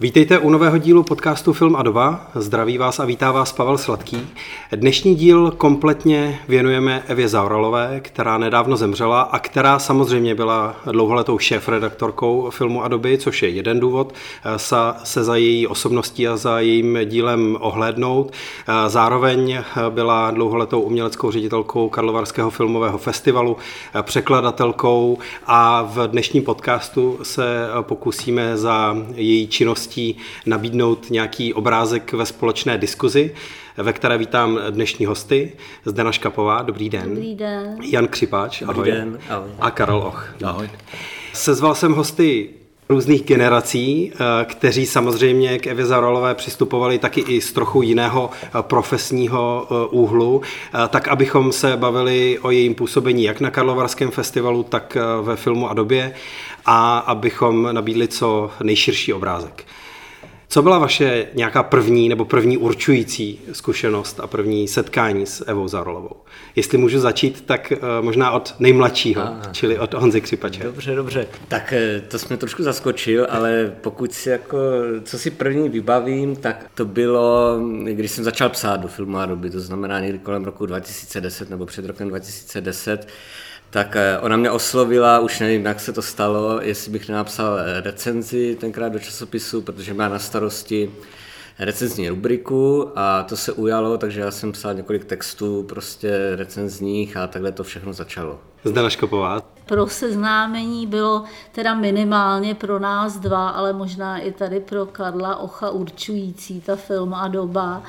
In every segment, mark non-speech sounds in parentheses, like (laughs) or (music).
Vítejte u nového dílu podcastu Film a doba. Zdraví vás a vítá vás Pavel Sladký. Dnešní díl kompletně věnujeme Evě Zauralové, která nedávno zemřela a která samozřejmě byla dlouholetou šéf-redaktorkou filmu a doby, což je jeden důvod se za její osobností a za jejím dílem ohlédnout. Zároveň byla dlouholetou uměleckou ředitelkou Karlovarského filmového festivalu, překladatelkou a v dnešním podcastu se pokusíme za její činnost možností nabídnout nějaký obrázek ve společné diskuzi, ve které vítám dnešní hosty. Zdena Škapová, dobrý den. Dobrý den. Jan Křipáč, ahoj. Dobrý den, ahoj. A Karel Och. Ahoj. Sezval jsem hosty různých generací, eh, kteří samozřejmě k Evě Zarolové přistupovali taky i z trochu jiného eh, profesního eh, úhlu, tak abychom se bavili o jejím působení jak na Karlovarském festivalu, tak ve filmu a době a abychom nabídli co nejširší obrázek. Co byla vaše nějaká první nebo první určující zkušenost a první setkání s Evou Zarolovou? Jestli můžu začít, tak eh, možná od nejmladšího, Aha. čili od Honzy Křipače. Dobře, dobře. Tak eh, to jsme trošku zaskočil, ale pokud si jako, co si první vybavím, tak to bylo, když jsem začal psát do filmu a doby, to znamená někdy kolem roku 2010 nebo před rokem 2010, tak eh, ona mě oslovila, už nevím, jak se to stalo, jestli bych nenapsal eh, recenzi tenkrát do časopisu, protože má na starosti recenzní rubriku a to se ujalo, takže já jsem psal několik textů prostě recenzních a takhle to všechno začalo. Zdena Škopová. Pro seznámení bylo teda minimálně pro nás dva, ale možná i tady pro Karla Ocha určující ta film a doba.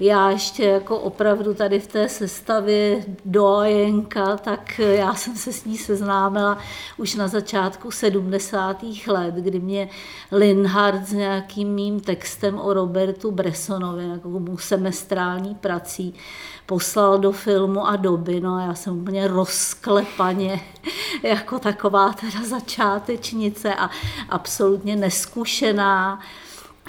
Já ještě jako opravdu tady v té sestavě dojenka, tak já jsem se s ní seznámila už na začátku 70. let, kdy mě Linhard s nějakým mým textem o Robertu Bressonovi, jako mu semestrální prací, poslal do filmu a doby. No a já jsem úplně rozklepaně (laughs) jako taková teda začátečnice a absolutně neskušená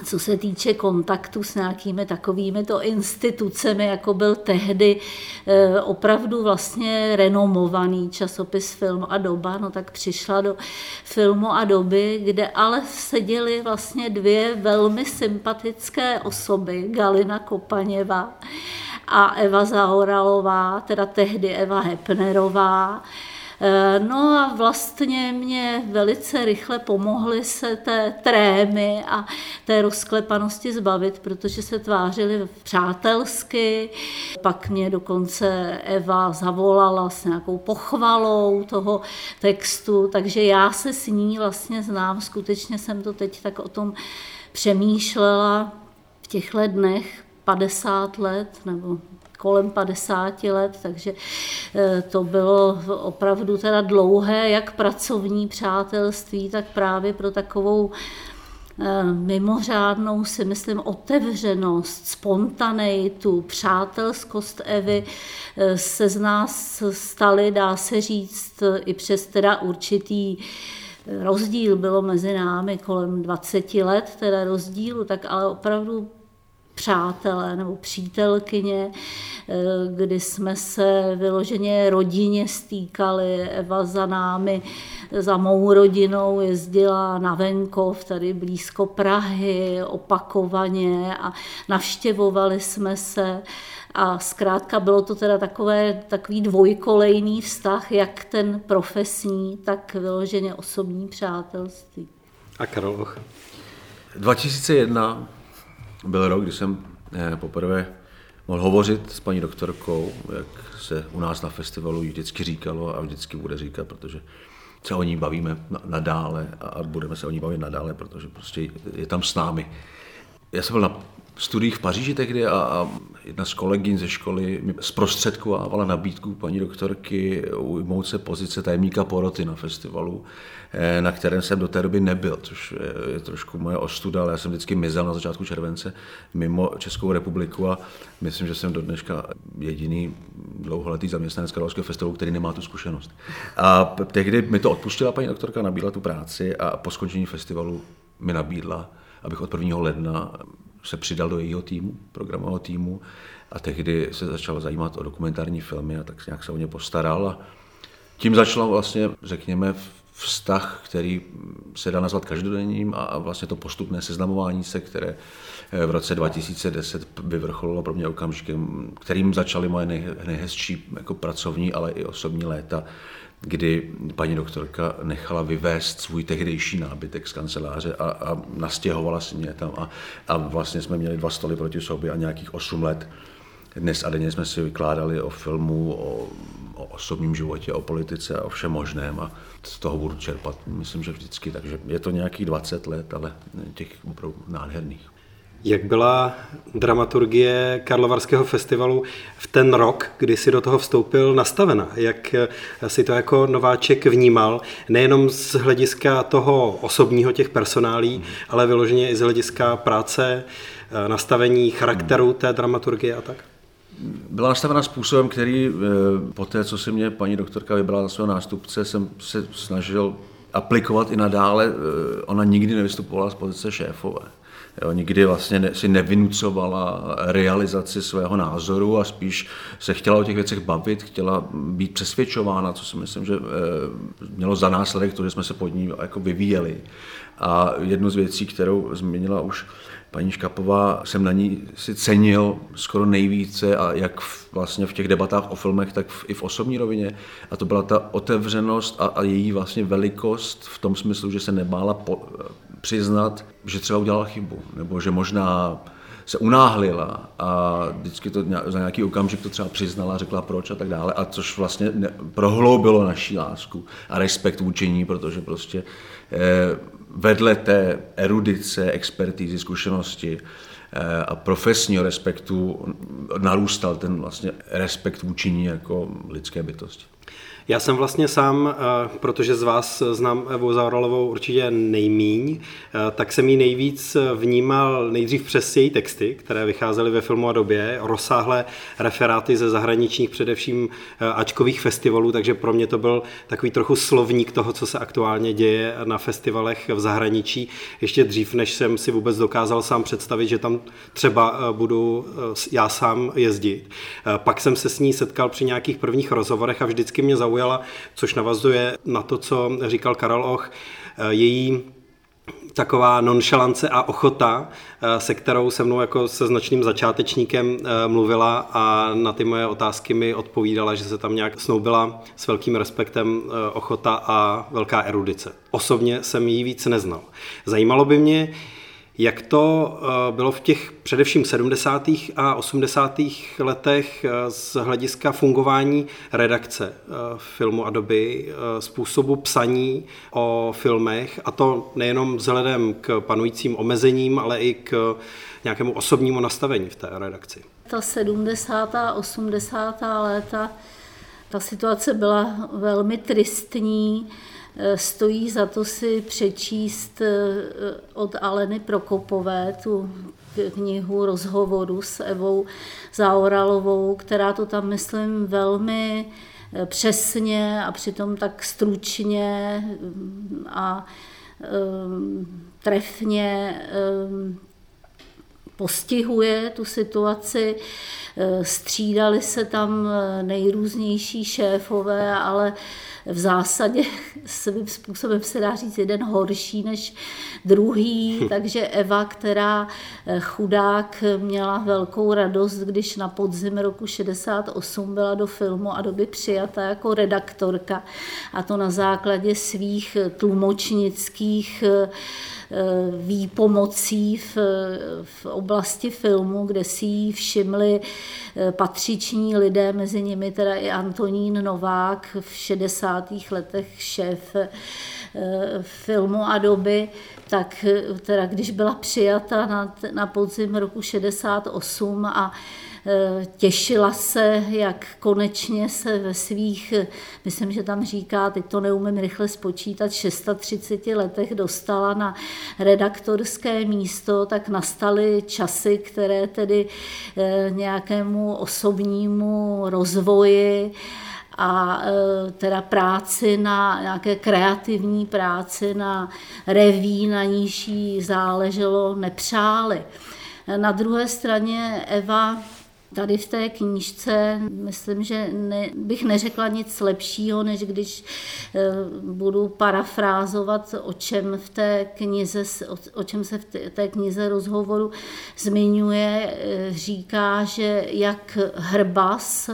co se týče kontaktu s nějakými takovými to institucemi, jako byl tehdy eh, opravdu vlastně renomovaný časopis Film a doba, no tak přišla do filmu a doby, kde ale seděly vlastně dvě velmi sympatické osoby, Galina Kopaněva a Eva Zahoralová, teda tehdy Eva Hepnerová, Eh, no a vlastně mě velice rychle pomohly se té trémy a té rozklepanosti zbavit, protože se tvářili přátelsky. Pak mě dokonce Eva zavolala s nějakou pochvalou toho textu, takže já se s ní vlastně znám, skutečně jsem to teď tak o tom přemýšlela v těchto dnech 50 let nebo kolem 50 let, takže eh, to bylo opravdu teda dlouhé, jak pracovní přátelství, tak právě pro takovou eh, mimořádnou si myslím otevřenost, spontaneitu, přátelskost Evy eh, se z nás stali, dá se říct, i přes teda určitý rozdíl bylo mezi námi kolem 20 let, teda rozdílu, tak ale opravdu přátelé nebo přítelkyně, eh, kdy jsme se vyloženě rodině stýkali. Eva za námi, za mou rodinou jezdila na venkov, tady blízko Prahy, opakovaně a navštěvovali jsme se. A zkrátka bylo to teda takové, takový dvojkolejný vztah, jak ten profesní, tak vyloženě osobní přátelství. A Karol 2001 byl rok, kdy jsem eh, poprvé mohl hovořit s paní doktorkou, jak se u nás na festivalu vždycky říkalo a vždycky bude říkat, protože se o ní bavíme nadále a budeme se o ní bavit nadále, protože prostě je tam s námi. Já jsem byl na studiích v Paříži tehdy a, a jedna z kolegyň ze školy mi zprostředkovávala nabídku paní doktorky ujmout se pozice tajemníka poroty na festivalu, eh, na kterém jsem do té doby nebyl, což je trošku moje ostuda, ale já jsem vždycky mizel na začátku července mimo Českou republiku a myslím, že jsem do dneška jediný dlouholetý zaměstnanec Karlovského festivalu, který nemá tu zkušenost. A tehdy mi to odpustila paní doktorka, nabídla tu práci a po skončení festivalu mi nabídla, abych od 1. ledna se přidal do jejího týmu, programového týmu. A tehdy se začal zajímat o dokumentární filmy a tak nějak se o ně postaral. A tím začala vlastně, řekněme, vztah, který se dá nazvat každodenním a vlastně to postupné seznamování se, které eh, v roce 2010 vyvrcholilo pro mě okamžikem, kterým začaly moje nejhezčí jako pracovní, ale i osobní léta, kdy paní doktorka nechala vyvést svůj tehdejší nábytek z kanceláře a, a nastěhovala si mě tam a, a vlastně jsme měli dva stoly proti sobě a nějakých osm let dnes a denně jsme si vykládali o filmu, o, o osobním životě, o politice a o všem možném a z toho budu čerpat, myslím, že vždycky. Takže je to nějakých 20 let, ale těch opravdu nádherných. Jak byla dramaturgie Karlovarského festivalu v ten rok, kdy si do toho vstoupil, nastavena? Jak si to jako nováček vnímal, nejenom z hlediska toho osobního těch personálí, hmm. ale vyloženě i z hlediska práce, nastavení charakteru té dramaturgie a tak? byla nastavena způsobem, který eh, po té, co si mě paní doktorka vybrala za svého nástupce, jsem se snažil aplikovat i nadále. Eh, ona nikdy nevystupovala z pozice šéfové. Jo, nikdy vlastně si nevynucovala realizaci svého názoru a spíš se chtěla o těch věcech bavit, chtěla být přesvědčována, co si myslím, že eh, mělo za následek to, že jsme se pod ní jako vyvíjeli. A jednu z věcí, kterou zmínila už paní Škapová, jsem na ní si cenil skoro nejvíce a jak v, vlastně v těch debatách o filmech, tak v, i v osobní rovině. A to byla ta otevřenost a, a její vlastně velikost v tom smyslu, že se nebála po, přiznat, že třeba udělala chybu, nebo že možná se unáhlila a vždycky to za nějaký okamžik to třeba přiznala, řekla proč a tak dále, a což vlastně prohloubilo naší lásku a respekt vůči ní, protože prostě eh, vedle té erudice, expertízy, zkušenosti eh, a profesního respektu narůstal ten vlastně respekt vůči ní jako lidské bytosti. Já jsem vlastně sám, eh, protože z vás znám Evu Zauralovou určitě nejmíň, eh, tak jsem ji nejvíc vnímal nejdřív přes její texty, které vycházely ve filmu a době, rozsáhlé referáty ze zahraničních, především eh, ačkových festivalů, takže pro mě to byl takový trochu slovník toho, co se aktuálně děje na festivalech v zahraničí, ještě dřív, než jsem si vůbec dokázal sám představit, že tam třeba budu já sám jezdit. Pak jsem se s ní setkal při nějakých prvních rozhovorech a vždycky mě zaujalo, zaujala, což navazuje na to, co říkal Karel Och, eh, její taková nonšalance a ochota, eh, se kterou se mnou jako se značným začátečníkem eh, mluvila a na ty moje otázky mi odpovídala, že se tam nějak snoubila s velkým respektem ochota a velká erudice. Osobně jsem ji víc neznal. Zajímalo by mě, jak to eh, bylo v těch především 70. a 80. letech eh, z hlediska fungování redakce eh, filmu a doby, způsobu psaní o filmech, a to nejenom vzhledem k panujícím omezením, ale i k nějakému osobnímu nastavení v té redakci? Ta 70. a 80. léta, ta situace byla velmi tristní stojí za to si přečíst eh, od Aleny Prokopové tu knihu rozhovoru s Evou Zaoralovou, která to tam, myslím, velmi eh, přesně a přitom tak stručně mm, a trefně postihuje tu situaci. Střídali se tam nejrůznější šéfové, ale v zásadě (laughs) svým způsobem se dá říct jeden horší než druhý, takže Eva, která eh, chudák měla velkou radost, když na podzim roku 68 byla do filmu a doby přijata jako redaktorka. A to na základě svých tlumočnických Eh, výpomocí v, v oblasti filmu, kde si ji všimli eh, patřiční lidé, mezi nimi teda i Antonín Novák v 60. letech šéf eh, filmu a doby, tak teda když byla přijata na, na podzim roku 68 a Eh, těšila se, jak konečně se ve svých, myslím, že tam říká, teď to neumím rychle spočítat, 630 letech dostala na redaktorské místo, tak nastaly časy, které tedy eh, nějakému osobnímu rozvoji a eh, teda práci na nějaké kreativní práci na reví, na níž jí záleželo, nepřáli. Na druhé straně Eva Tady v té knížce myslím, že ne, bych neřekla nic lepšího, než když e, budu parafrázovat, o čem v té knize, o, čem se v té knize rozhovoru zmiňuje. E, říká, že jak Hrbas,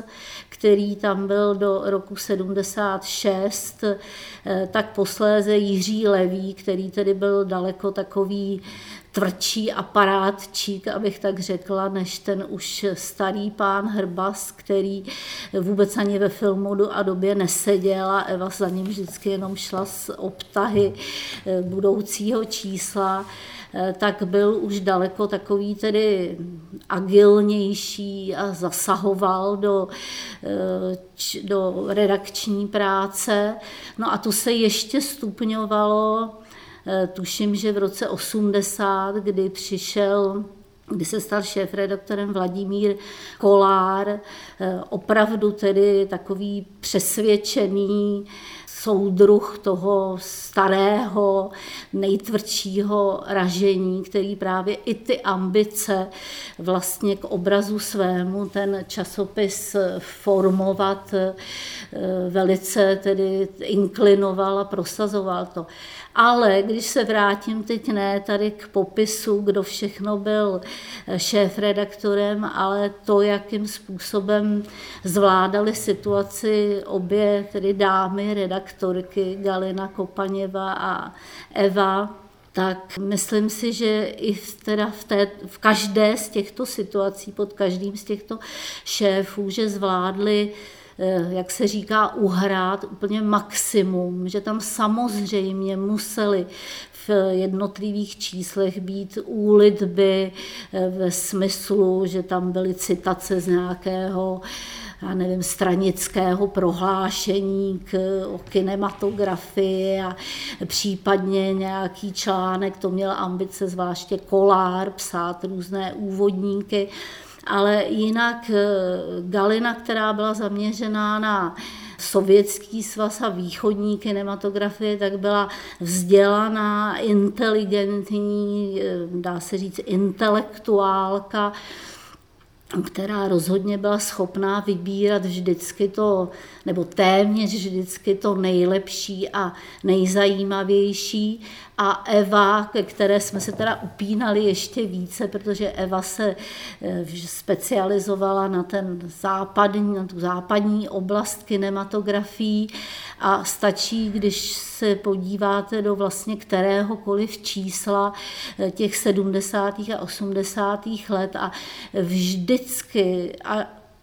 který tam byl do roku 76, eh, tak posléze Jiří Levý, který tedy byl daleko takový tvrdší aparátčík, abych tak řekla, než ten už starý pán Hrbas, který vůbec ani ve filmu a době neseděl a Eva za ním vždycky jenom šla z obtahy eh, budoucího čísla. Eh, tak byl už daleko takový tedy agilnější a zasahoval do, eh, do redakční práce. No a tu se ještě stupňovalo, tuším, že v roce 80, kdy přišel kdy se stal šéf-redaktorem Vladimír Kolár, opravdu tedy takový přesvědčený soudruh toho starého, nejtvrdšího ražení, který právě i ty ambice vlastně k obrazu svému ten časopis formovat eh, velice tedy inklinoval a prosazoval to. Ale když se vrátím teď ne tady k popisu, kdo všechno byl šéf-redaktorem, ale to, jakým způsobem zvládali situaci obě tedy dámy redaktorky Galina Kopaněva a Eva, tak myslím si, že i v, teda v, té, v každé z těchto situací, pod každým z těchto šéfů, že zvládli Eh, jak se říká, uhrát úplně maximum, že tam samozřejmě museli v jednotlivých číslech být úlitby eh, ve smyslu, že tam byly citace z nějakého já nevím, stranického prohlášení k, o kinematografii a případně nějaký článek, to měl ambice zvláště Kolár psát různé úvodníky ale jinak eh, Galina, která byla zaměřená na sovětský svaz a východní kinematografie, tak byla vzdělaná, inteligentní, eh, dá se říct, intelektuálka, která rozhodně byla schopná vybírat vždycky to, nebo téměř vždycky to nejlepší a nejzajímavější. A Eva, ke které jsme se teda upínali ještě více, protože Eva se eh, specializovala na ten západní, na tu západní oblast kinematografii a stačí, když se podíváte do vlastně kteréhokoliv čísla eh, těch 70. a 80. let a vždycky a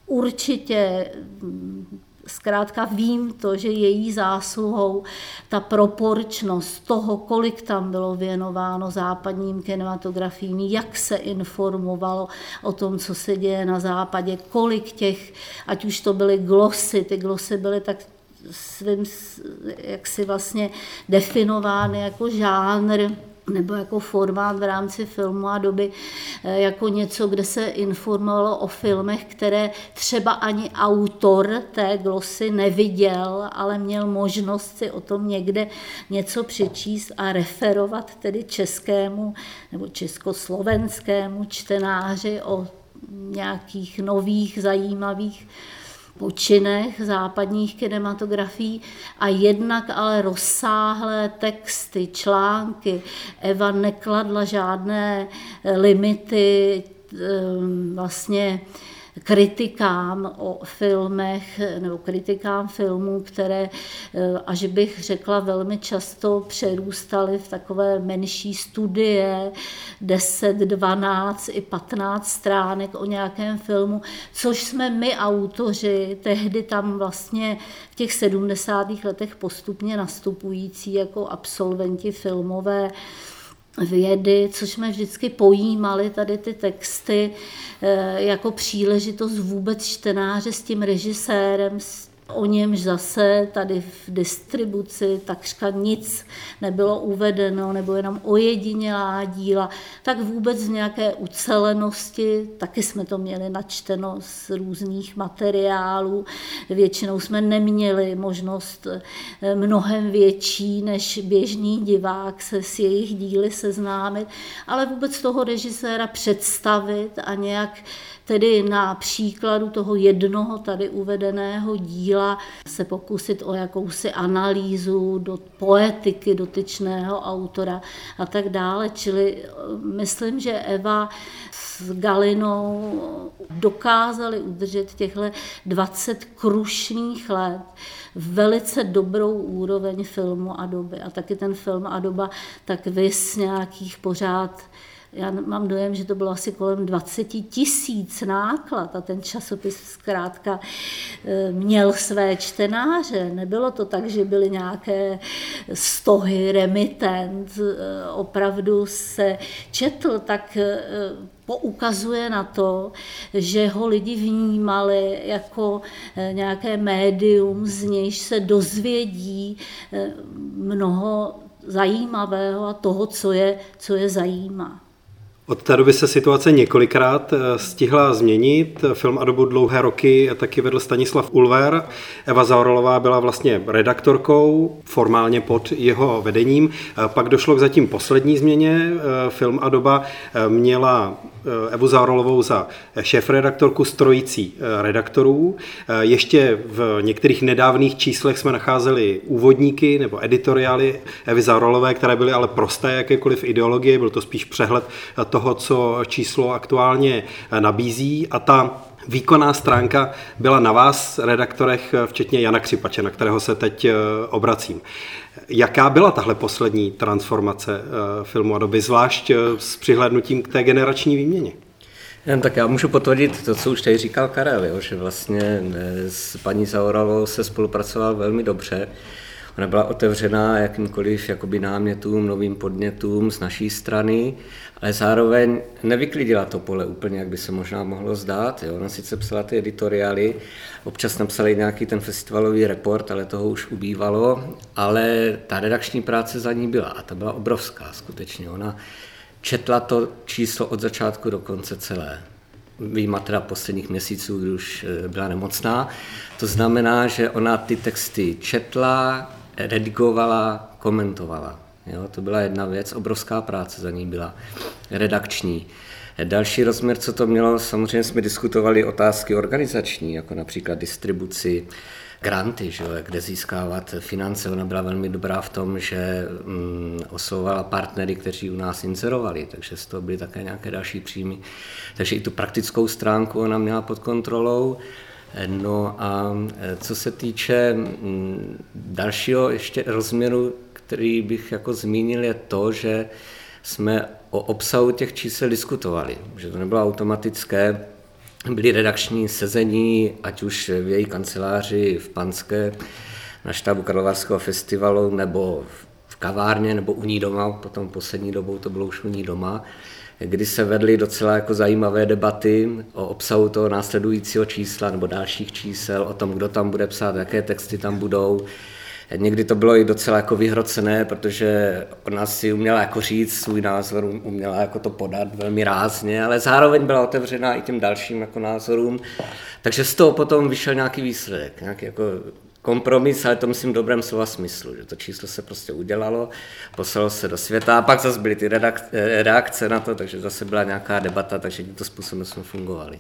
určitě mm, Zkrátka vím to, že její zásluhou ta proporčnost toho, kolik tam bylo věnováno západním kinematografím, jak se informovalo o tom, co se děje na západě, kolik těch, ať už to byly glosy, ty glosy byly tak svým, jak si vlastně definovány jako žánr, nebo jako formát v rámci filmu a doby, eh, jako něco, kde se informovalo o filmech, které třeba ani autor té glosy neviděl, ale měl možnost si o tom někde něco přečíst a referovat tedy českému nebo československému čtenáři o nějakých nových, zajímavých počinech západních kinematografií a jednak ale rozsáhlé texty, články. Eva nekladla žádné limity vlastně kritikám o filmech nebo kritikám filmů, které, eh, až bych řekla, velmi často přerůstaly v takové menší studie, 10, 12 i 15 stránek o nějakém filmu, což jsme my autoři tehdy tam vlastně v těch 70. letech postupně nastupující jako absolventi filmové vědy, což jsme vždycky pojímali tady ty texty eh, jako příležitost vůbec čtenáře s tím režisérem, s o němž zase tady v distribuci takřka nic nebylo uvedeno, nebo jenom ojedinělá díla, tak vůbec v nějaké ucelenosti, taky jsme to měli načteno z různých materiálů, většinou jsme neměli možnost eh, mnohem větší než běžný divák se s jejich díly seznámit, ale vůbec toho režiséra představit a nějak tedy na příkladu toho jednoho tady uvedeného díla se pokusit o jakousi analýzu do poetiky dotyčného autora a tak dále. Čili eh, myslím, že Eva s Galinou dokázali udržet těchto 20 krušných let velice dobrou úroveň filmu a doby. A taky ten film a doba tak vys nějakých pořád já mám dojem, že to bylo asi kolem 20 tisíc náklad a ten časopis zkrátka e, měl své čtenáře. Nebylo to tak, že byly nějaké stohy, remitent, e, opravdu se četl, tak e, poukazuje na to, že ho lidi vnímali jako nějaké médium, z nějž se dozvědí mnoho zajímavého a toho, co je, co je zajímá. Od té doby se situace několikrát eh, stihla změnit. Film a dobu dlouhé roky taky vedl Stanislav Ulver. Eva Zaorolová byla vlastně redaktorkou, formálně pod jeho vedením. Pak došlo k zatím poslední změně. Eh, film a doba eh, měla Evu Zaorolovou za šéf-redaktorku strojící redaktorů. Ještě v některých nedávných číslech jsme nacházeli úvodníky nebo editoriály Evy Zaorolové, které byly ale prosté jakékoliv ideologie, byl to spíš přehled toho, co číslo aktuálně nabízí a ta Výkonná stránka byla na vás, redaktorech, včetně Jana Křipače, na kterého se teď eh, obracím. Jaká byla tahle poslední transformace eh, filmu a doby, zvlášť eh, s přihlédnutím k té generační výměně? Jen tak já můžu potvrdit to, co už tady říkal Karel, jo, že vlastně s paní Zauralovou se spolupracoval velmi dobře. Ona byla otevřená jakýmkoliv jakoby námětům, novým podnětům z naší strany, ale zároveň nevyklidila to pole úplně, jak by se možná mohlo zdát. Jo. Ona sice psala ty editoriály, občas napsali nějaký ten festivalový report, ale toho už ubývalo, ale ta redakční práce za ní byla a ta byla obrovská skutečně. Ona četla to číslo od začátku do konce celé výjima teda posledních měsíců, kdy už eh, byla nemocná. To znamená, že ona ty texty četla, redigovala, komentovala. Jo, to byla jedna věc, obrovská práce za ní byla, redakční. Další rozměr, co to mělo, samozřejmě jsme diskutovali otázky organizační, jako například distribuci, granty, že, kde získávat finance. Ona byla velmi dobrá v tom, že mm, oslovovala partnery, kteří u nás inzerovali, takže z toho byly také nějaké další příjmy. Takže i tu praktickou stránku ona měla pod kontrolou. No a e, co se týče mm, dalšího ještě rozměru, který bych jako zmínil, je to, že jsme o obsahu těch čísel diskutovali, že to nebylo automatické, byly redakční sezení, ať už v její kanceláři v Panské, na štábu Karlovarského festivalu, nebo v kavárně, nebo u ní doma, potom poslední dobou to bylo už u ní doma, kdy se vedly docela jako zajímavé debaty o obsahu toho následujícího čísla nebo dalších čísel, o tom, kdo tam bude psát, jaké texty tam budou. Někdy to bylo i docela jako vyhrocené, protože ona si uměla jako říct svůj názor, uměla jako to podat velmi rázně, ale zároveň byla otevřená i těm dalším jako názorům. Takže z toho potom vyšel nějaký výsledek, nějaký jako kompromis, ale to myslím v dobrém slova smyslu, že to číslo se prostě udělalo, poslalo se do světa a pak zase byly ty reakce na to, takže zase byla nějaká debata, takže tímto způsobem jsme fungovali.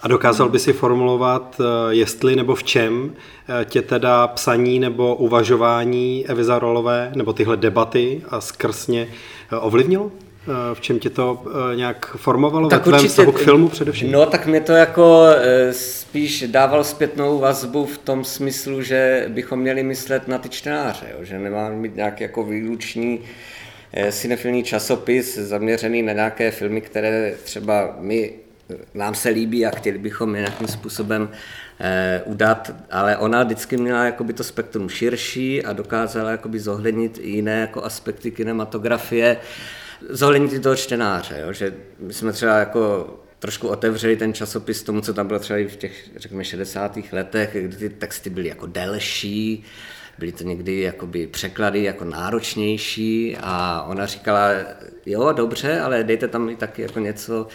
A dokázal by si formulovat, eh, jestli nebo v čem eh, tě teda psaní nebo uvažování Evy Zarolové nebo tyhle debaty a skrsně eh, ovlivnilo? V čem tě to nějak formovalo tak ve tvém vztahu k filmu především? No tak mě to jako spíš dával zpětnou vazbu v tom smyslu, že bychom měli myslet na ty čtenáře, jo? že nemáme mít nějaký jako výlučný cinefilní časopis zaměřený na nějaké filmy, které třeba my nám se líbí a chtěli bychom je nějakým způsobem eh, udat, ale ona vždycky měla jakoby to spektrum širší a dokázala jakoby zohlednit i jiné jako aspekty kinematografie, zohlednit i toho čtenáře, jo? že my jsme třeba jako trošku otevřeli ten časopis tomu, co tam bylo třeba i v těch, řekněme, 60. letech, kdy ty texty byly jako delší, byly to někdy jakoby překlady jako náročnější a ona říkala, jo, dobře, ale dejte tam i taky jako něco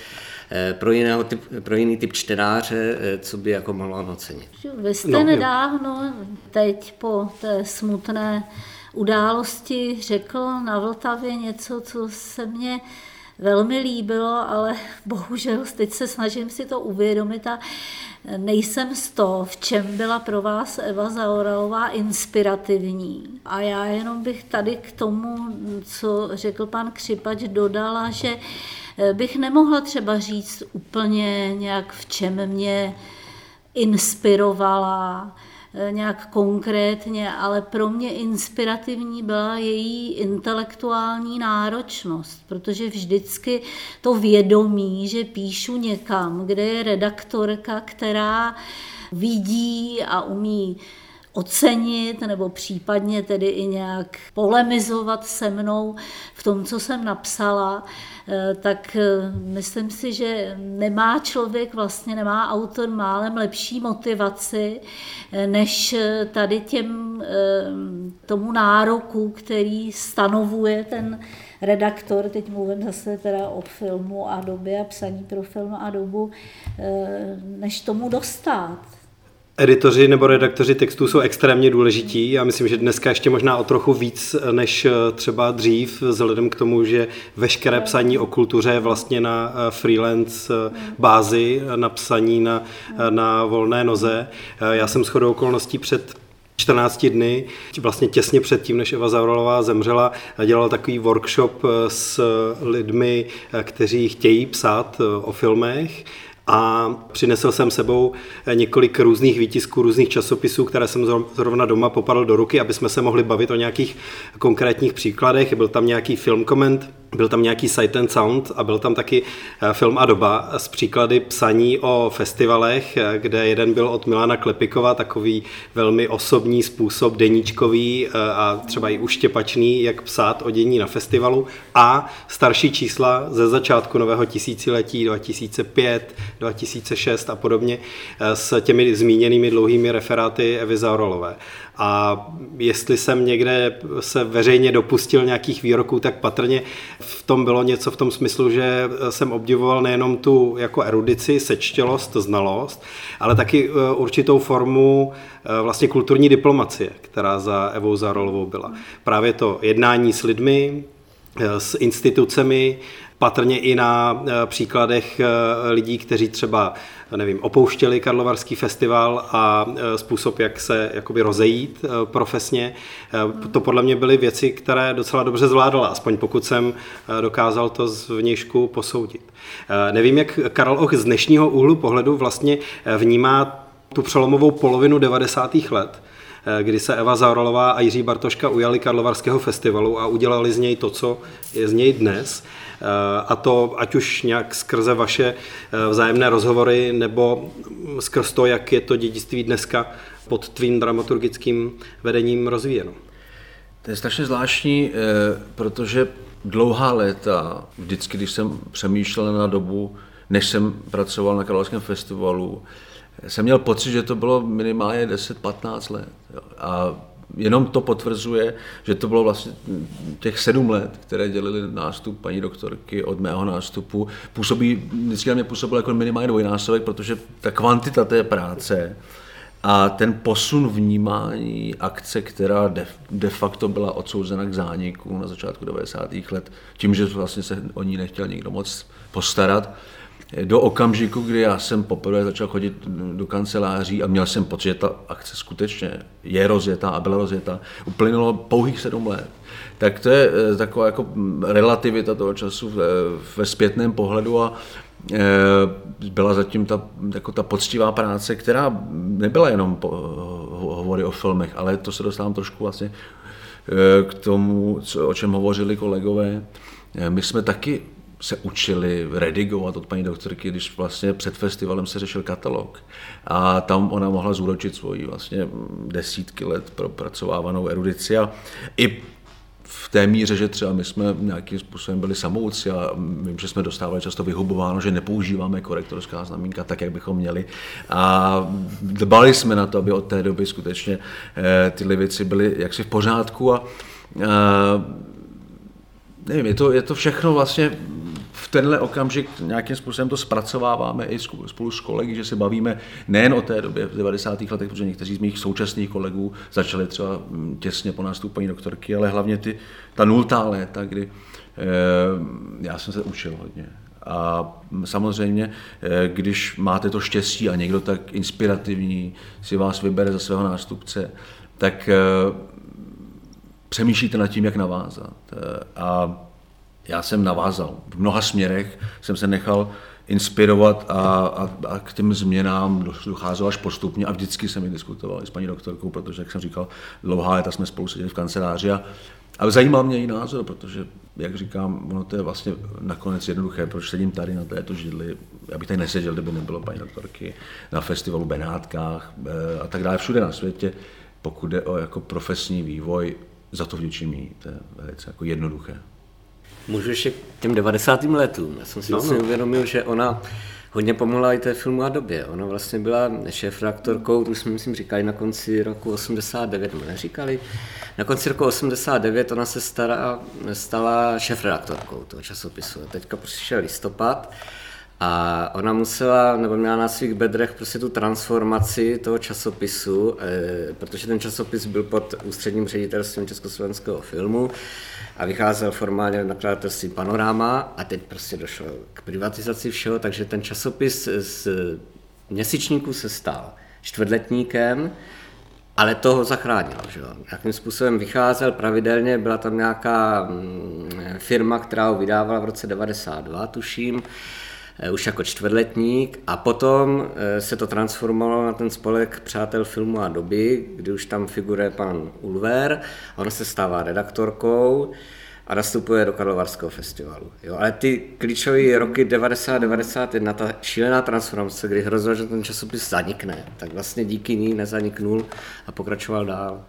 pro, jiného typ, pro jiný typ čtenáře, eh, co by jako mohlo on ocenit. Vy jste no, nedávno, teď po té smutné události řekl na Vltavě něco, co se mně velmi líbilo, ale (laughs) bohužel teď se snažím si to uvědomit a nejsem z toho, v čem byla pro vás Eva Zaoralová inspirativní. A já jenom bych tady k tomu, co řekl pan Křipač, dodala, že bych nemohla třeba říct úplně nějak, v čem mě inspirovala, Eh, nějak konkrétně, ale pro mě inspirativní byla její intelektuální náročnost, protože vždycky to vědomí, že píšu někam, kde je redaktorka, která vidí a umí ocenit nebo případně tedy i nějak polemizovat se mnou v tom, co jsem napsala, eh, tak eh, myslím si, že nemá člověk, vlastně nemá autor málem lepší motivaci, eh, než tady těm, tomu nároku, který stanovuje ten redaktor, teď mluvím zase teda o filmu a době a psaní pro film a dobu, než tomu dostat. Editoři nebo redaktoři textů jsou extrémně důležití. Já myslím, že dneska ještě možná o trochu víc než eh, třeba dřív, vzhledem k tomu, že veškeré psaní o kultuře je vlastně na eh, freelance eh, bázi, na psaní na, na volné noze. Já jsem shodou okolností před 14 dny, vlastně těsně předtím, než Eva Zaurolová zemřela, dělal takový workshop s lidmi, kteří chtějí psát o filmech a přinesl jsem sebou eh, několik různých výtisků, různých časopisů, které jsem zrovna doma popadl do ruky, aby jsme se mohli bavit o nějakých konkrétních příkladech. Byl tam nějaký film koment, byl tam nějaký Sight and Sound a byl tam taky eh, film a doba s příklady psaní o festivalech, eh, kde jeden byl od Milana Klepikova, takový velmi osobní způsob, deníčkový a třeba i uštěpačný, jak psát o dění na festivalu a starší čísla ze začátku nového tisíciletí 2005, 2006 a podobně eh, s těmi zmíněnými dlouhými referáty Evy Zaurolové. A jestli jsem někde se veřejně dopustil nějakých výroků, tak patrně v tom bylo něco v tom smyslu, že jsem obdivoval nejenom tu jako erudici, sečtělost, znalost, ale taky eh, určitou formu eh, vlastně kulturní diplomacie, která za Evou Zarolovou byla. Právě to jednání s lidmi, s institucemi, patrně i na eh, příkladech eh, lidí, kteří třeba nevím, opouštěli Karlovarský festival a eh, způsob, jak se jakoby rozejít profesně. To podle mě byly věci, které docela dobře zvládala, aspoň pokud jsem dokázal to z vnějšku posoudit. Nevím, jak Karel Och z dnešního úhlu pohledu vlastně vnímá tu přelomovou polovinu 90. let, kdy se Eva Zaurolová a Jiří Bartoška ujali Karlovarského festivalu a udělali z něj to, co je z něj dnes. A to ať už nějak skrze vaše eh, vzájemné rozhovory, nebo skrz to, jak je to dědictví dneska pod tvým dramaturgickým vedením rozvíjeno. To je strašně zvláštní, eh, protože dlouhá léta, vždycky, když jsem přemýšlel na dobu, než jsem pracoval na Karlovském festivalu, jsem měl pocit, že to bylo minimálně 10-15 let. A jenom to potvrzuje, že to bylo vlastně těch sedm let, které dělili nástup paní doktorky od mého nástupu, působí, vždycky na mě působil jako minimálně dvojnásobek, protože ta kvantita té práce a ten posun vnímání akce, která de, de facto byla odsouzena k zániku na začátku 90. let, tím, že vlastně se o ní nechtěl nikdo moc postarat, do okamžiku, kdy já jsem poprvé začal chodit do kanceláří a měl jsem pocit, že ta akce skutečně je rozjetá a byla rozjetá, uplynulo pouhých sedm let. Tak to je eh, taková jako relativita toho času ve zpětném pohledu a eh, byla zatím ta, jako ta poctivá práce, která nebyla jenom po, hovory o filmech, ale to se dostávám trošku vlastně eh, k tomu, co, o čem hovořili kolegové. My jsme taky se učili redigovat od paní doktorky, když vlastně před festivalem se řešil katalog. A tam ona mohla zúročit svoji vlastně desítky let propracovávanou erudici a i v té míře, že třeba my jsme nějakým způsobem byli samouci a vím, že jsme dostávali často vyhubováno, že nepoužíváme korektorská znamínka tak, jak bychom měli. A dbali jsme na to, aby od té doby skutečně eh, tyhle věci byly jaksi v pořádku a nevím, je to, je to všechno vlastně v tenhle okamžik nějakým způsobem to zpracováváme i spolu s kolegy, že se bavíme nejen o té době v 90. letech, protože někteří z mých současných kolegů začali třeba mm, těsně po nástupení doktorky, ale hlavně ty, ta nultá léta, kdy eh, já jsem se učil hodně. A samozřejmě, eh, když máte to štěstí a někdo tak inspirativní si vás vybere za svého nástupce, tak eh, přemýšlíte nad tím, jak navázat. A já jsem navázal. V mnoha směrech jsem se nechal inspirovat a, a, a k těm změnám docházelo až postupně a vždycky jsem je diskutoval i s paní doktorkou, protože, jak jsem říkal, dlouhá léta jsme spolu seděli v kanceláři a, a zajímal mě její názor, protože, jak říkám, ono to je vlastně nakonec jednoduché, proč sedím tady na této židli, abych tady neseděl, kdyby nebylo paní doktorky, na festivalu Benátkách eh, a tak dále, všude na světě, pokud jde o jako profesní vývoj, za to vděčím jí, to je velice jako jednoduché. Můžu ještě k těm 90. letům. Já jsem si no, vlastně no. uvědomil, že ona hodně pomohla i té filmové době. Ona vlastně byla šéf-redaktorkou, to už jsme myslím říkali na konci roku 89, nebo neříkali. Na konci roku 89 ona se stala, stala šéf-redaktorkou toho časopisu. Teďka přišel listopad a ona musela, nebo měla na svých bedrech prostě tu transformaci toho časopisu, eh, protože ten časopis byl pod ústředním ředitelstvím Československého filmu a vycházel formálně nakladatelství Panorama a teď prostě došlo k privatizaci všeho, takže ten časopis z měsíčníků se stal čtvrtletníkem, ale to ho zachránilo. Že? Jakým způsobem vycházel pravidelně, byla tam nějaká mm, firma, která ho vydávala v roce 92, tuším, už jako čtvrtletník a potom eh, se to transformovalo na ten spolek Přátel filmu a doby, kdy už tam figuruje pan Ulver, ona se stává redaktorkou a nastupuje do Karlovarského festivalu. Jo, ale ty klíčové roky 90-91, ta šílená transformace, kdy hrozilo, že ten časopis zanikne, tak vlastně díky ní nezaniknul a pokračoval dál.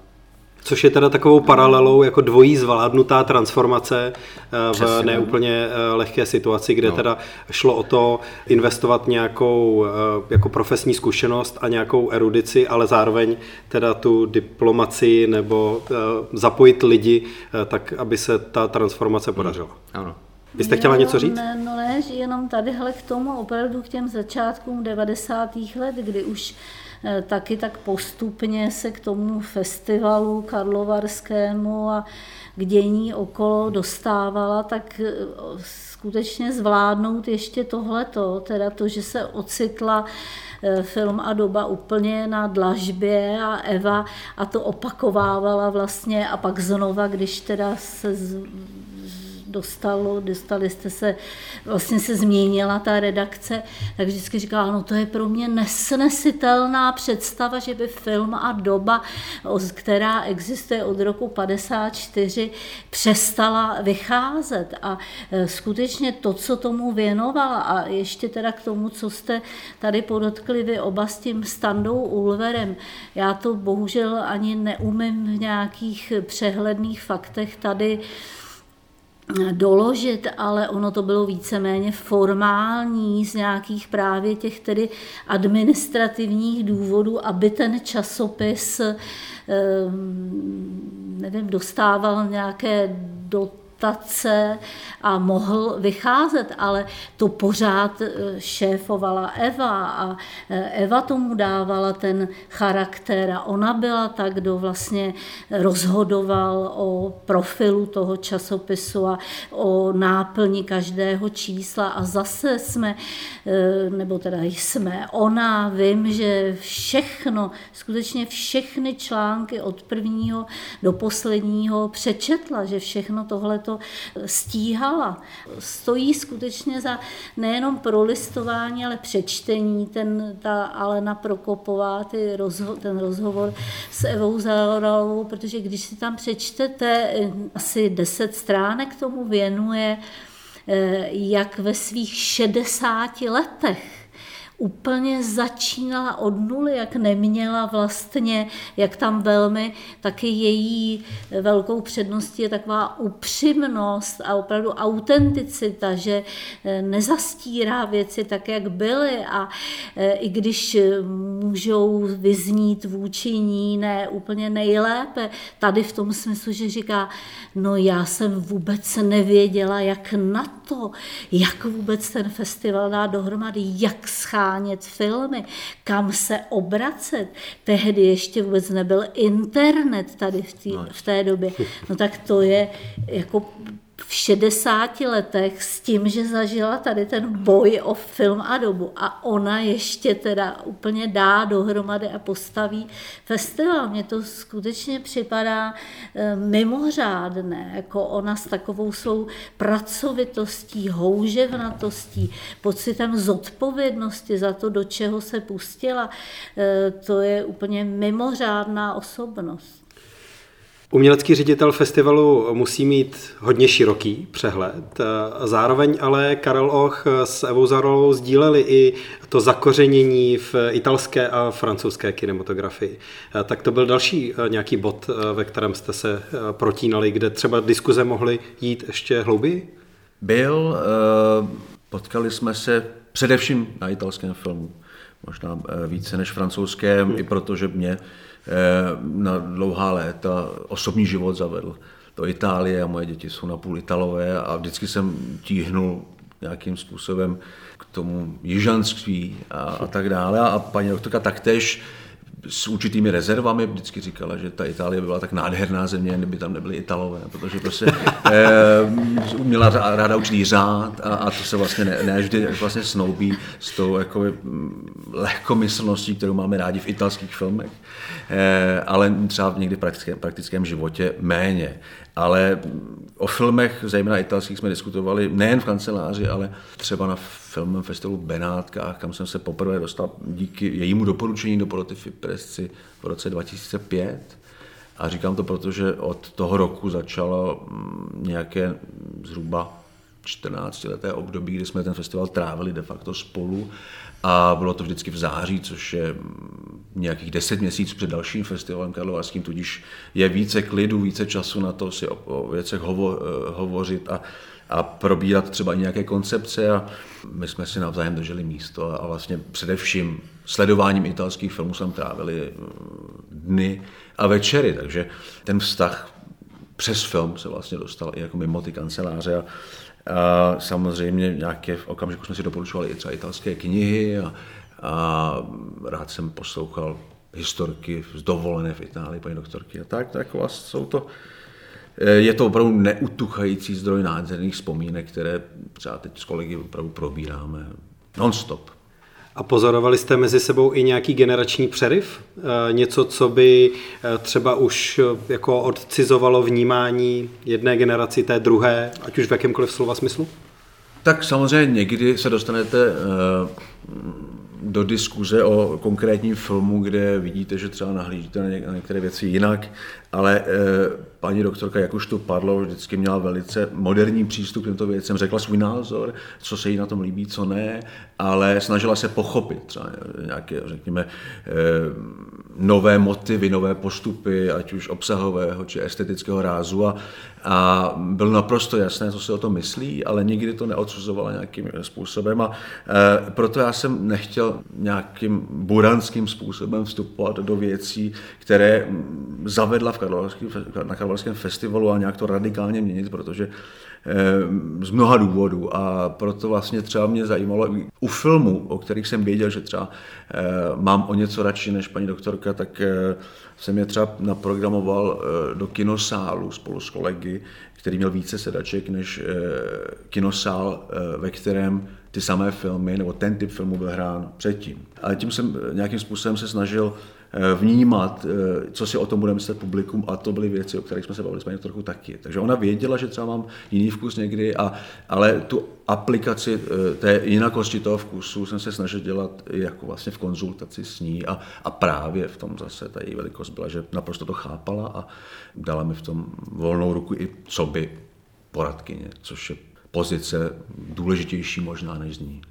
Což je teda takovou paralelou jako dvojí zvládnutá transformace eh, v Přesně, neúplně eh, lehké situaci, kde no. teda šlo o to investovat nějakou eh, jako profesní zkušenost a nějakou erudici, ale zároveň teda tu diplomaci nebo zapojit lidi, tak aby se ta transformace podařila. Ano. Vy jste chtěla něco říct? Ne, no ne, jenom tadyhle k tomu opravdu k těm začátkům 90. let, kdy už taky tak postupně se k tomu festivalu karlovarskému a k dění okolo dostávala, tak eh, skutečně zvládnout ještě tohleto, teda to, že se ocitla eh, film a doba úplně na dlažbě a Eva a to opakovávala vlastně a pak znova, když teda se dostalo, dostali jste se, vlastně se změnila ta redakce, tak vždycky říkala, no to je pro mě nesnesitelná představa, že by film a doba, která existuje od roku 54, přestala vycházet. A e, skutečně to, co tomu věnovala a ještě teda k tomu, co jste tady podotkli vy oba s tím Standou Ulverem, já to bohužel ani neumím v nějakých přehledných faktech tady doložit, ale ono to bylo víceméně formální z nějakých právě těch tedy administrativních důvodů, aby ten časopis ehm, nevím, dostával nějaké do adaptace a mohl vycházet, ale to pořád eh, šéfovala Eva a eh, Eva tomu dávala ten charakter a ona byla ta, kdo vlastně rozhodoval o profilu toho časopisu a o náplni každého čísla. A zase jsme, eh, nebo teda jsme, ona, vím, že všechno, skutečně všechny články od prvního do posledního přečetla, že všechno tohleto to stíhala. Stojí skutečně za nejenom prolistování, ale přečtení. Ten, ta Alena Prokopová, ty rozho, ten rozhovor s Evou Zaoralovou, protože když si tam přečtete, asi deset stránek tomu věnuje, eh, jak ve svých 60 letech úplně začínala od nuly, jak neměla vlastně, jak tam velmi taky její velkou předností je taková upřímnost a opravdu autenticita, že eh, nezastírá věci tak, jak byly. A eh, i když můžou vyznít vůči ní ne úplně nejlépe, tady v tom smyslu, že říká, no já jsem vůbec nevěděla, jak na to, jak vůbec ten festival dá dohromady, jak schánět filmy, kam se obracet. Tehdy ještě vůbec nebyl internet tady v, tý, no. v té době. No tak to je jako v 60 letech s tím, že zažila tady ten boj o film a dobu a ona ještě teda úplně dá dohromady a postaví festival. Mně to skutečně připadá eh, mimořádné, jako ona s takovou svou pracovitostí, houževnatostí, pocitem zodpovědnosti za to, do čeho se pustila, eh, to je úplně mimořádná osobnost. Umělecký ředitel festivalu musí mít hodně široký přehled. Zároveň ale Karel Och s Evou Zarolovou sdíleli i to zakořenění v italské a francouzské kinematografii. Tak to byl další eh, nějaký bod, eh, ve kterém jste se eh, protínali, kde třeba diskuze mohly jít ještě hlouběji? Byl, potkali jsme se především na italském filmu, možná více než francouzském, hmm. i protože mě Eh, na dlouhá léta osobní život zavedl do Itálie a moje děti jsou napůl Italové a vždycky jsem tíhnul nějakým způsobem k tomu jižanství a, a tak dále. A paní doktorka taktéž s určitými rezervami vždycky říkala, že ta Itálie by byla tak nádherná země, kdyby tam nebyly Italové, protože prostě (laughs) eh, měla ráda určitý řád a, a to se vlastně ne, ne vždy vlastně snoubí s tou jako, lehkomyslností, kterou máme rádi v italských filmech, eh, ale třeba někdy v praktickém, praktickém životě méně. Ale o filmech, zejména italských, jsme diskutovali nejen v kanceláři, ale třeba na filmovém festivalu v Benátkách, kam jsem se poprvé dostal díky jejímu doporučení do poroty Fipresci v roce 2005. A říkám to, protože od toho roku začalo mm, nějaké zhruba 14 leté období, kdy jsme ten festival trávili de facto spolu. A bylo to vždycky v září, což je mm, nějakých 10 měsíců před dalším festivalem karlovarským, tudíž je více klidu, více času na to si o, o věcech hovo, eh, hovořit. A a probírat třeba i nějaké koncepce a my jsme si navzájem drželi místo a vlastně především sledováním italských filmů jsme trávili eh, dny a večery, takže ten vztah přes film se vlastně dostal i jako mimo ty kanceláře a, a samozřejmě nějaké v okamžiku jsme si doporučovali i třeba italské knihy a, a rád jsem poslouchal historky z dovolené v Itálii, paní doktorky a tak, tak vlastně jsou to je to opravdu neutuchající zdroj nádherných vzpomínek, které třeba teď s kolegy opravdu probíráme non-stop. A pozorovali jste mezi sebou i nějaký generační přeryv? Eh, něco, co by eh, třeba už jako odcizovalo vnímání jedné generaci té druhé, ať už v jakémkoliv slova smyslu? Tak samozřejmě někdy se dostanete do diskuze o konkrétním filmu, kde vidíte, že třeba nahlížíte na některé věci jinak, ale paní doktorka, jak už to padlo, vždycky měla velice moderní přístup k těmto věcem, řekla svůj názor, co se jí na tom líbí, co ne, ale snažila se pochopit třeba nějaké, řekněme, eh, nové motivy, nové postupy, ať už obsahového či estetického rázu a, a bylo naprosto jasné, co se o to myslí, ale nikdy to neodsuzovala nějakým způsobem a e, proto já jsem nechtěl nějakým buranským způsobem vstupovat do věcí, které zavedla v na Karlovarském festivalu a nějak to radikálně měnit, protože Eh, z mnoha důvodů a proto vlastně třeba mě zajímalo u filmů, o kterých jsem věděl, že třeba eh, mám o něco radši než paní doktorka, tak eh, jsem je třeba naprogramoval do kinosálu spolu s kolegy, který měl více sedaček než kinosál, ve kterém ty samé filmy nebo ten typ filmu byl hrán předtím. Ale tím jsem nějakým způsobem se snažil vnímat, eh, co si o tom bude myslet publikum a to byly věci, o kterých jsme se bavili s paní trochu taky. Takže ona věděla, že třeba mám jiný vkus někdy, a, ale tu aplikaci eh, té jinakosti toho vkusu jsem se snažil dělat jako vlastně v konzultaci s ní a, a právě v tom zase ta její velikost byla, že naprosto to chápala a dala mi v tom volnou ruku i co by poradkyně, což je pozice důležitější možná než z ní.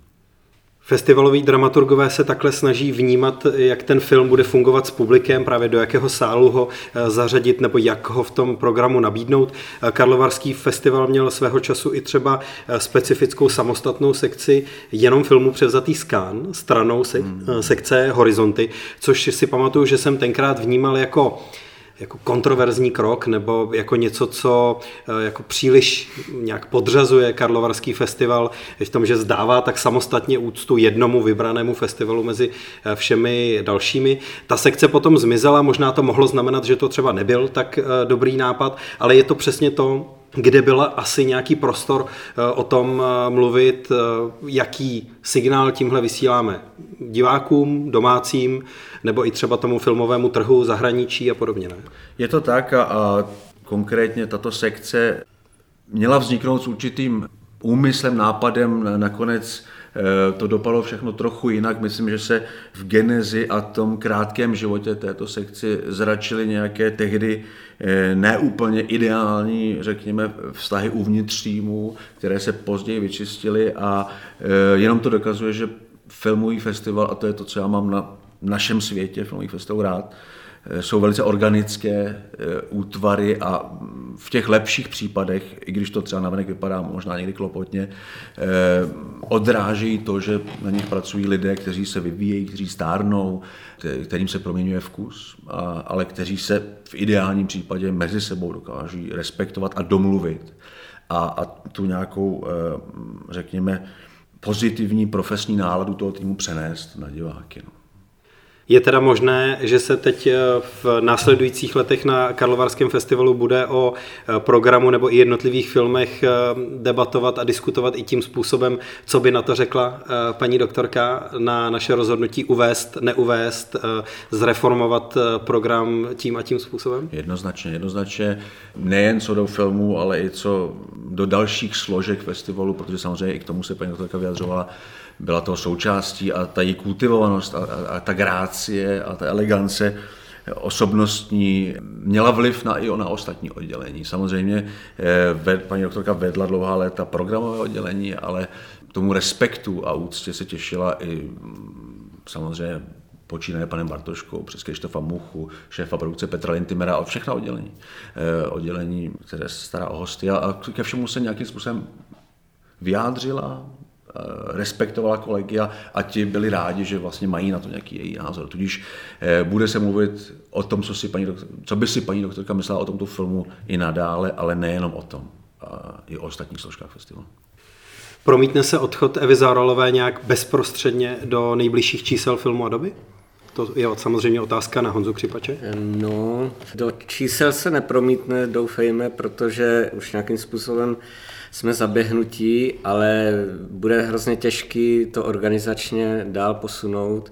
Festivaloví dramaturgové se takhle snaží vnímat, jak ten film bude fungovat s publikem, právě do jakého sálu ho eh, zařadit nebo jak ho v tom programu nabídnout. Eh, Karlovarský festival měl svého času i třeba eh, specifickou samostatnou sekci jenom filmu Převzatý skán, stranou se, hmm. sekce Horizonty, což si pamatuju, že jsem tenkrát vnímal jako jako kontroverzní krok nebo jako něco, co eh, jako příliš nějak podřazuje Karlovarský festival v tom, že zdává tak samostatně úctu jednomu vybranému festivalu mezi eh, všemi dalšími. Ta sekce potom zmizela, možná to mohlo znamenat, že to třeba nebyl tak eh, dobrý nápad, ale je to přesně to, kde byl asi nějaký prostor eh, o tom eh, mluvit, eh, jaký signál tímhle vysíláme divákům, domácím, nebo i třeba tomu filmovému trhu, zahraničí a podobně. Ne? Je to tak a, a konkrétně tato sekce měla vzniknout s určitým úmyslem, nápadem, nakonec to dopadlo všechno trochu jinak. Myslím, že se v genezi a tom krátkém životě této sekci zračily nějaké tehdy Eh, neúplně ideální, řekněme, vztahy uvnitř týmu, které se později vyčistily a eh, jenom to dokazuje, že filmový festival, a to je to, co já mám na našem světě, filmový festival rád, eh, jsou velice organické útvary a v těch lepších případech, i když to třeba navenek vypadá možná někdy klopotně, odrážejí to, že na nich pracují lidé, kteří se vyvíjejí, kteří stárnou, kterým se proměňuje vkus, ale kteří se v ideálním případě mezi sebou dokáží respektovat a domluvit a, a tu nějakou, eh, řekněme, pozitivní profesní náladu toho týmu přenést na diváky. No. Je teda možné, že se teď eh, v následujících letech na Karlovarském festivalu bude o eh, programu nebo i jednotlivých filmech eh, debatovat a diskutovat i tím způsobem, co by na to řekla paní doktorka na naše rozhodnutí uvést, neuvést, zreformovat program tím a tím způsobem? Jednoznačně, jednoznačně. Nejen co do filmů, ale i co do dalších složek festivalu, protože samozřejmě i k tomu se paní doktorka vyjadřovala, byla toho součástí a ta její kultivovanost a, a, a ta grácie a ta elegance osobnostní měla vliv na, i na ostatní oddělení. Samozřejmě eh, ved, paní doktorka vedla dlouhá léta programové oddělení, ale tomu respektu a úctě se těšila i mm, samozřejmě počínaje panem Bartoškou, přes Krištofa Muchu, šéfa produkce Petra Lintimera a všechna oddělení, eh, oddělení, které se stará o hosty a, ke všemu se nějakým způsobem vyjádřila, respektovala kolegia a ti byli rádi, že vlastně mají na to nějaký její názor. Tudíž eh, bude se mluvit o tom, co, si paní doktor, co by si paní doktorka myslela o tomto filmu i nadále, ale nejenom o tom, a i o ostatních složkách festivalu. Promítne se odchod Evy Záralové nějak bezprostředně do nejbližších čísel filmu a doby? To je samozřejmě otázka na Honzu Křipače. No, do čísel se nepromítne, doufejme, protože už nějakým způsobem jsme zaběhnutí, ale bude hrozně těžký to organizačně dál posunout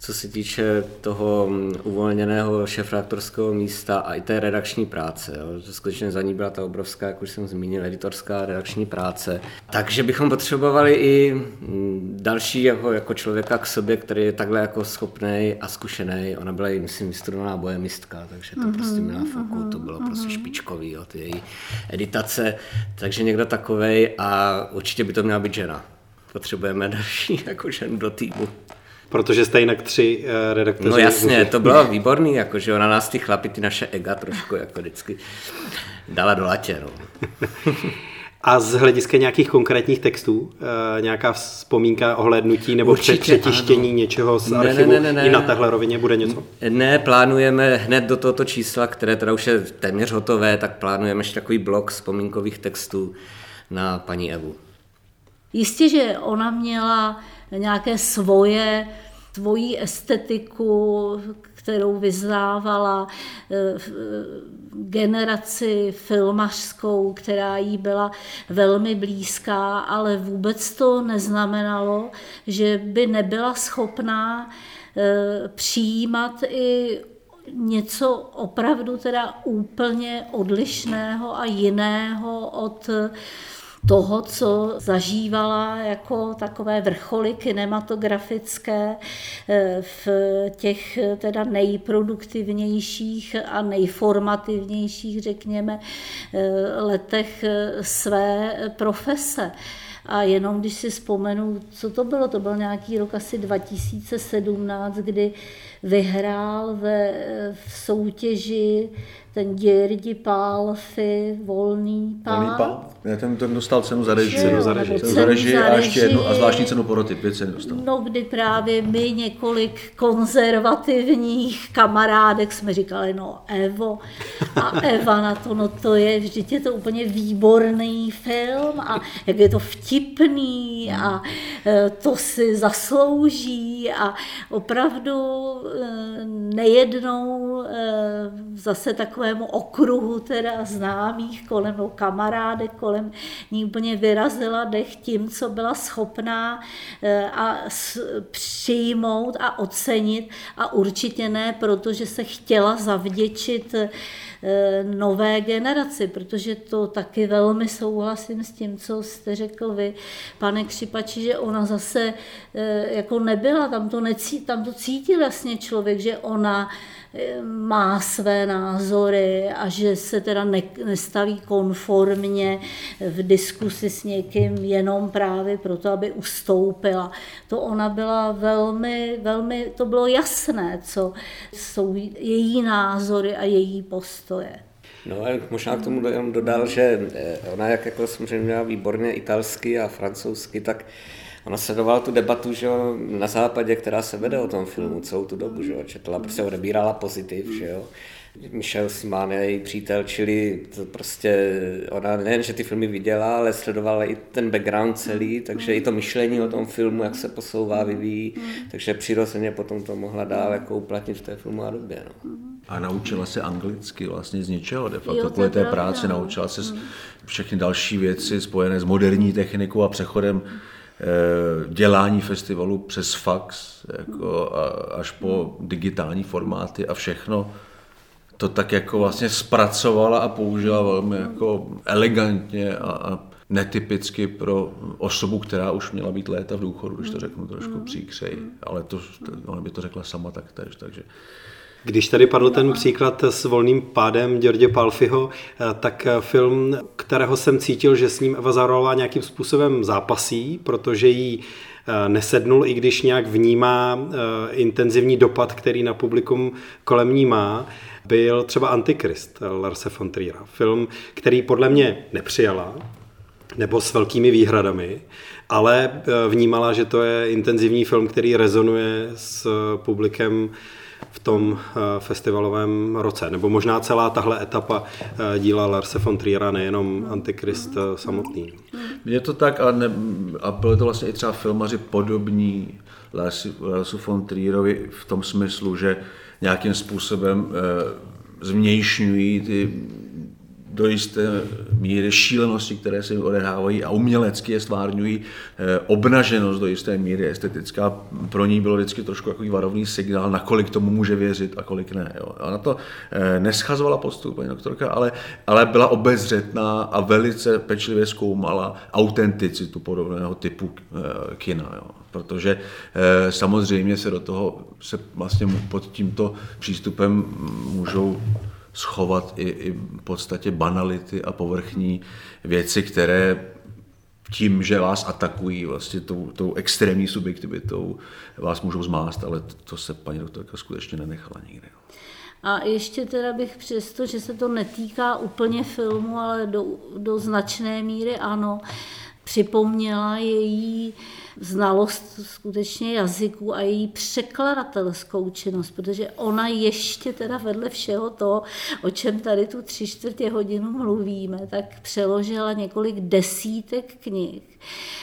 co se týče toho mm, uvolněného šefraktorského místa a i té redakční práce. Jo. Že skutečně za ní byla ta obrovská, jak už jsem zmínil, editorská redakční práce. Takže bychom potřebovali i mm, další jako, jako člověka k sobě, který je takhle jako schopný a zkušený. Ona byla i, myslím, vystudovaná bojemistka, takže to mm-hmm, prostě měla foku, to bylo mm-hmm. prostě špičkový, jo, ty její editace. Takže někdo takovej a určitě by to měla být žena. Potřebujeme další (laughs) jako ženu do týmu. Protože jste jinak tři uh, redaktoři. No jasně, to bylo výborný, jako, že ona nás ty chlapi, ty naše ega trošku jako vždycky dala do latě. No. A z hlediska nějakých konkrétních textů, uh, nějaká vzpomínka, ohlednutí nebo Určitě, přetištění ano. něčeho z archivu ne, ne, ne, ne. i na téhle rovině bude něco? Ne, plánujeme hned do tohoto čísla, které teda už je téměř hotové, tak plánujeme ještě takový blok vzpomínkových textů na paní Evu. Jistě, že ona měla nějaké svoje, svoji estetiku, kterou vyznávala eh, generaci filmařskou, která jí byla velmi blízká, ale vůbec to neznamenalo, že by nebyla schopná eh, přijímat i něco opravdu teda úplně odlišného a jiného od toho, co zažívala jako takové vrcholy kinematografické eh, v těch teda nejproduktivnějších a nejformativnějších, řekněme, eh, letech své profese. A jenom když si vzpomenu, co to bylo, to byl nějaký rok asi 2017, kdy vyhrál ve, v soutěži ten Děrdi Pálfy, Volný pál. Volný pál? Ne, ten, ten dostal cenu za režii. Cenu za režii. Cenu za režii a ještě jednu a zvláštní cenu poroty, pět cen dostal. No, kdy právě my několik konzervativních kamarádek jsme říkali, no Evo a Eva na to, no to je, vždyť je to úplně výborný film a jak je to vtipný a e, to si zaslouží a opravdu e, nejednou e, zase takovému okruhu teda známých kolem, no kamarádek kolem ní úplně vyrazila dech tím, co byla schopná a přijmout a ocenit a určitě ne, protože se chtěla zavděčit nové generaci, protože to taky velmi souhlasím s tím, co jste řekl vy, pane Křipači, že ona zase jako nebyla, tam to, necí, tam to cítil jasně člověk, že ona má své názory a že se teda ne, nestaví konformně v diskusi s někým jenom právě proto, aby ustoupila. To ona byla velmi, velmi, to bylo jasné, co jsou její názory a její postoje. No a možná k tomu jenom dodal, že eh, ona jak jako samozřejmě měla výborně italsky a francouzsky, tak Ona sledovala tu debatu že na západě, která se vede o tom filmu celou tu dobu, že jo, četla, prostě odebírala pozitiv, že jo. Michel Simán je její přítel, čili to prostě ona nejen, že ty filmy viděla, ale sledovala i ten background celý, takže i to myšlení o tom filmu, jak se posouvá, vyvíjí, takže přirozeně potom to mohla dál jako uplatnit v té filmové době. No. A naučila se anglicky vlastně z ničeho, de facto kvůli té práci naučila se všechny další věci spojené s moderní technikou a přechodem Eh, dělání festivalu přes fax jako a, až po digitální formáty a všechno to tak jako vlastně zpracovala a použila velmi jako elegantně a, a netypicky pro osobu, která už měla být léta v důchodu, když to řeknu trošku příkřej, ale to, ona by to řekla sama tak tež, takže když tady padl ten příklad s volným pádem Děrdě Palfiho, eh, tak eh, film, kterého jsem cítil, že s ním Eva Zárolová nějakým způsobem zápasí, protože jí eh, nesednul, i když nějak vnímá intenzivní dopad, který na publikum kolem ní má, byl třeba Antikrist Larse von Triera. Film, který podle mě nepřijala, nebo s velkými výhradami, ale vnímala, že to je intenzivní film, který rezonuje s publikem v tom eh, festivalovém roce. Nebo možná celá tahle etapa eh, díla Larse von Triera, nejenom Antikrist eh, samotný. Je to tak a, ne, a byly to vlastně i třeba filmaři podobní Larsu von Trierovi v tom smyslu, že nějakým způsobem e, změjšňují ty do jisté míry šílenosti, které se odehrávají a umělecky je stvárňují eh, obnaženost do jisté míry estetická. Pro ní bylo vždycky trošku takový varovný signál, nakolik tomu může věřit a kolik ne. Jo. A na to eh, neschazovala postup paní doktorka, ale, ale byla obezřetná a velice pečlivě zkoumala autenticitu podobného typu eh, kina. Jo. Protože samozřejmě se do toho se vlastně pod tímto přístupem můžou schovat i, i v podstatě banality a povrchní věci, které tím, že vás atakují vlastně tou, tou extrémní subjektivitou, vás můžou zmást, ale to, to se paní doktorka skutečně nenechala nikdy. A ještě teda bych přesto, že se to netýká úplně filmu, ale do, do značné míry ano, připomněla její znalost skutečně jazyků a její překladatelskou činnost, protože ona ještě teda vedle všeho toho, o čem tady tu tři čtvrtě hodinu mluvíme, tak přeložila několik desítek knih,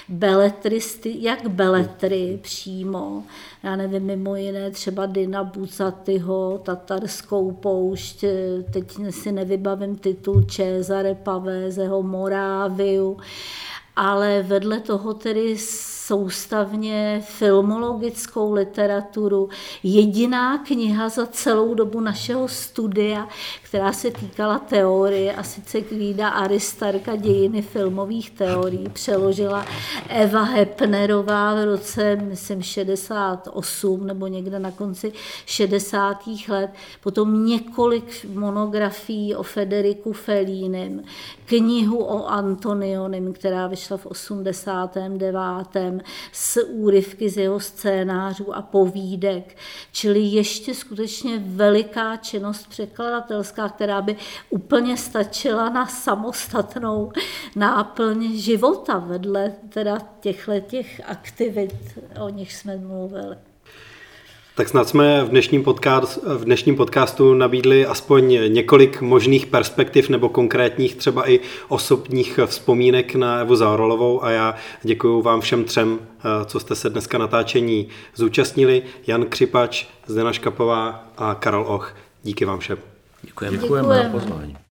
beletristy, jak beletry přímo, já nevím, mimo jiné třeba Dina Bucatyho, Tatarskou poušť, teď si nevybavím titul Cezare Pavézeho, Moráviu, ale vedle toho tedy soustavně filmologickou literaturu. Jediná kniha za celou dobu našeho studia, která se týkala teorie, a sice kvída Aristarka dějiny filmových teorií, přeložila Eva Hepnerová v roce, myslím, 68 nebo někde na konci 60. let. Potom několik monografií o Federiku Felínem, knihu o Antonionim, která vyšla v 89. s úryvky z jeho scénářů a povídek. Čili ještě skutečně veliká činnost překladatelská, která by úplně stačila na samostatnou náplň života vedle teda těchto těch aktivit, o nich jsme mluvili. Tak snad jsme v dnešním, podcast, v dnešním podcastu nabídli aspoň několik možných perspektiv nebo konkrétních třeba i osobních vzpomínek na Evu Zárolovou a já děkuji vám všem třem, eh, co jste se dneska natáčení zúčastnili. Jan Křipač, Zdena Škapová a Karel Och. Díky vám všem. Děkujeme. Děkujeme, Děkujeme. za pozvání.